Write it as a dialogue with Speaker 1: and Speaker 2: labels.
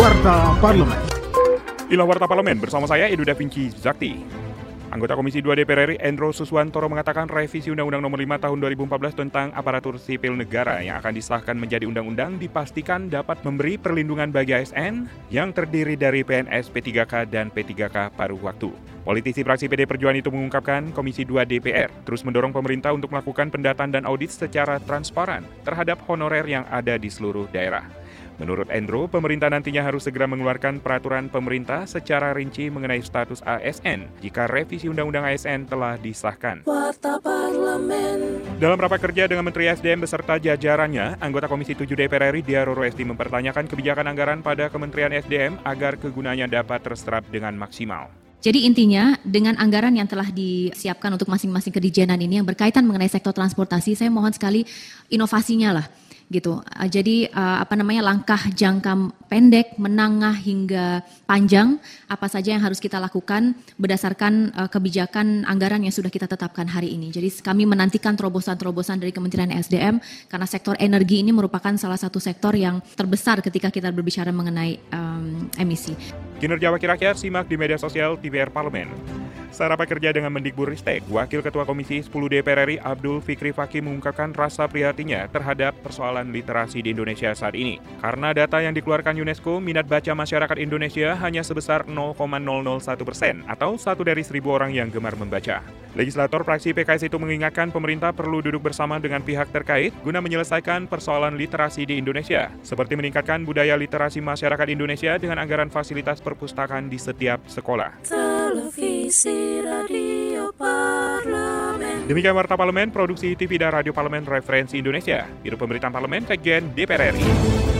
Speaker 1: Warta Parlemen.
Speaker 2: Inilah Warta Parlemen bersama saya Edu Da Vinci Zakti. Anggota Komisi 2 DPR RI Endro Suswantoro mengatakan revisi Undang-Undang Nomor 5 Tahun 2014 tentang aparatur sipil negara yang akan disahkan menjadi undang-undang dipastikan dapat memberi perlindungan bagi ASN yang terdiri dari PNS, P3K, dan P3K paruh waktu. Politisi fraksi PD Perjuangan itu mengungkapkan Komisi 2 DPR terus mendorong pemerintah untuk melakukan pendataan dan audit secara transparan terhadap honorer yang ada di seluruh daerah. Menurut Endro, pemerintah nantinya harus segera mengeluarkan peraturan pemerintah secara rinci mengenai status ASN jika revisi Undang-Undang ASN telah disahkan. Dalam rapat kerja dengan Menteri SDM beserta jajarannya, anggota Komisi 7 DPR RI Dia Roro Esti mempertanyakan kebijakan anggaran pada Kementerian SDM agar kegunaannya dapat terserap dengan maksimal.
Speaker 3: Jadi intinya dengan anggaran yang telah disiapkan untuk masing-masing kedijenan ini yang berkaitan mengenai sektor transportasi, saya mohon sekali inovasinya lah gitu. Uh, jadi uh, apa namanya langkah jangka pendek, menengah hingga panjang apa saja yang harus kita lakukan berdasarkan uh, kebijakan anggaran yang sudah kita tetapkan hari ini. Jadi kami menantikan terobosan-terobosan dari Kementerian SDM karena sektor energi ini merupakan salah satu sektor yang terbesar ketika kita berbicara mengenai um, emisi.
Speaker 2: Kinerja Wakil Rakyat simak di media sosial TVR Parlemen. Sarapan kerja dengan Mendikbudristek, Wakil Ketua Komisi 10 DPR RI Abdul Fikri Fakih mengungkapkan rasa prihatinnya terhadap persoalan literasi di Indonesia saat ini. Karena data yang dikeluarkan UNESCO, minat baca masyarakat Indonesia hanya sebesar 0,001 persen atau satu dari seribu orang yang gemar membaca. Legislator fraksi PKS itu mengingatkan pemerintah perlu duduk bersama dengan pihak terkait guna menyelesaikan persoalan literasi di Indonesia, seperti meningkatkan budaya literasi masyarakat Indonesia dengan anggaran fasilitas perpustakaan di setiap sekolah. Televisi Radio Parlemen. Demikian Warta Parlemen, Produksi TV dan Radio Parlemen Referensi Indonesia. Biro Pemberitaan Parlemen, Sekjen DPR RI.